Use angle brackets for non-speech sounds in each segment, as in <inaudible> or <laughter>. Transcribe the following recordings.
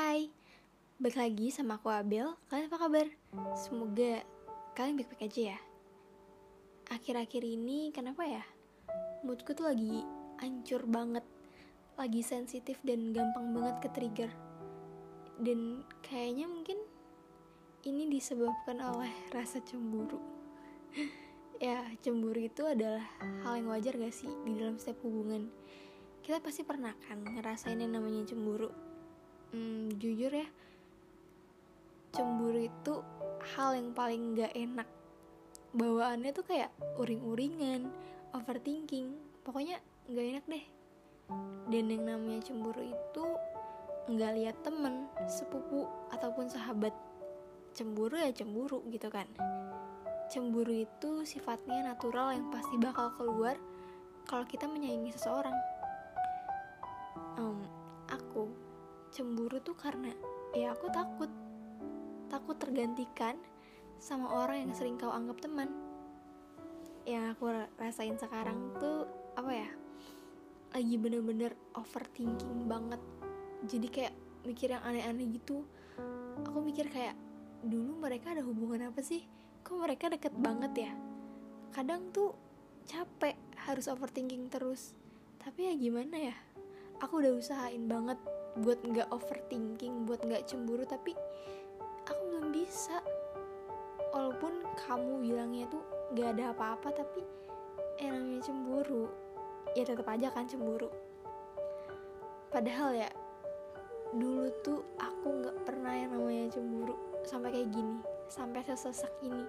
Hai, balik lagi sama aku Abel. Kalian apa kabar? Semoga kalian baik-baik aja ya. Akhir-akhir ini kenapa ya? Moodku tuh lagi hancur banget. Lagi sensitif dan gampang banget ke trigger. Dan kayaknya mungkin ini disebabkan oleh rasa cemburu. <laughs> ya, cemburu itu adalah hal yang wajar gak sih di dalam setiap hubungan? Kita pasti pernah kan ngerasain yang namanya cemburu hmm, jujur ya cemburu itu hal yang paling gak enak. Bawaannya tuh kayak uring-uringan overthinking pokoknya gak enak deh. Dan yang namanya cemburu itu nggak lihat temen sepupu ataupun sahabat. Cemburu ya cemburu gitu kan. Cemburu itu sifatnya natural yang pasti bakal keluar kalau kita menyayangi seseorang. Um, aku cemburu tuh karena ya aku takut. Takut tergantikan sama orang yang sering kau anggap teman. Yang aku rasain sekarang tuh apa ya lagi bener-bener overthinking banget. Jadi kayak mikir yang aneh-aneh gitu. Aku mikir kayak dulu mereka ada hubungan apa sih? Kok mereka deket banget ya? Kadang tuh capek harus overthinking terus. Tapi ya gimana ya aku udah usahain banget buat nggak overthinking buat nggak cemburu tapi aku belum bisa. Walaupun kamu bilangnya tuh nggak ada apa-apa tapi yang namanya cemburu. Ya tetap aja kan cemburu. Padahal ya dulu tuh aku nggak pernah yang namanya cemburu sampai kayak gini sampai sesesak ini.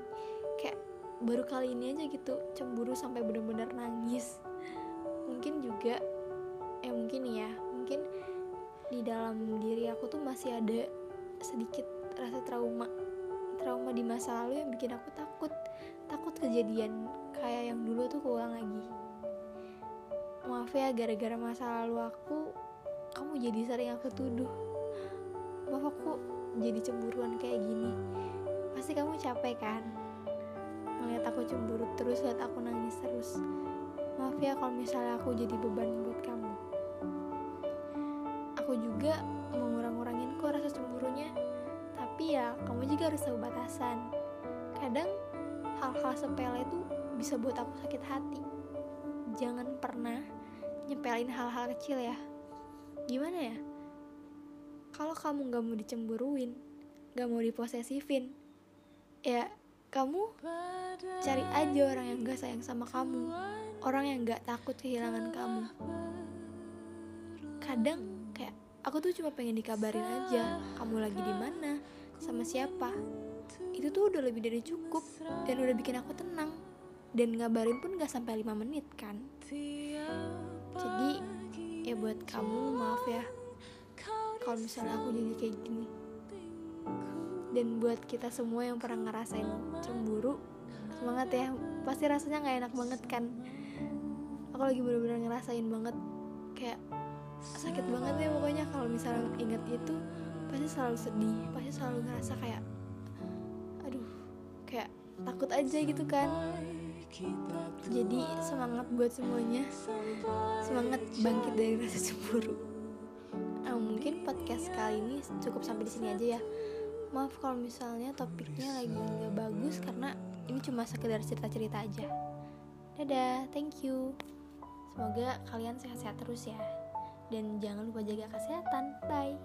Kayak baru kali ini aja gitu cemburu sampai bener-bener nangis. Mungkin juga eh mungkin ya mungkin di dalam diri aku tuh masih ada sedikit rasa trauma. Trauma di masa lalu yang bikin aku takut. Takut kejadian kayak yang dulu tuh keulang lagi. Maaf ya gara-gara masa lalu aku kamu jadi sering aku tuduh. Maaf aku jadi cemburuan kayak gini. Pasti kamu capek kan? Melihat aku cemburu terus lihat aku nangis terus. Maaf ya kalau misalnya aku jadi beban buat kamu juga mengurang-urangin kok rasa cemburunya. Tapi ya kamu juga harus tahu batasan. Kadang hal-hal sepele itu bisa buat aku sakit hati. Jangan pernah nyepelin hal-hal kecil ya. Gimana ya? Kalau kamu gak mau dicemburuin gak mau diposesifin ya kamu cari aja orang yang gak sayang sama kamu. Orang yang gak takut kehilangan kamu. Kadang aku tuh cuma pengen dikabarin aja kamu lagi di mana sama siapa. Itu tuh udah lebih dari cukup dan udah bikin aku tenang. Dan ngabarin pun gak sampai 5 menit kan? Jadi ya buat kamu maaf ya kalau misalnya aku jadi kayak gini. Dan buat kita semua yang pernah ngerasain cemburu semangat ya. Pasti rasanya nggak enak banget kan? Aku lagi bener-bener ngerasain banget kayak sakit banget ya pokoknya kalau misalnya inget itu pasti selalu sedih pasti selalu ngerasa kayak aduh kayak takut aja gitu kan. Jadi semangat buat semuanya. Semangat bangkit dari rasa cemburu. Nah, mungkin podcast kali ini cukup sampai di sini aja ya. Maaf kalau misalnya topiknya lagi nggak bagus karena ini cuma sekedar cerita-cerita aja. Dadah thank you. Semoga kalian sehat-sehat terus ya dan jangan lupa jaga kesehatan. Bye.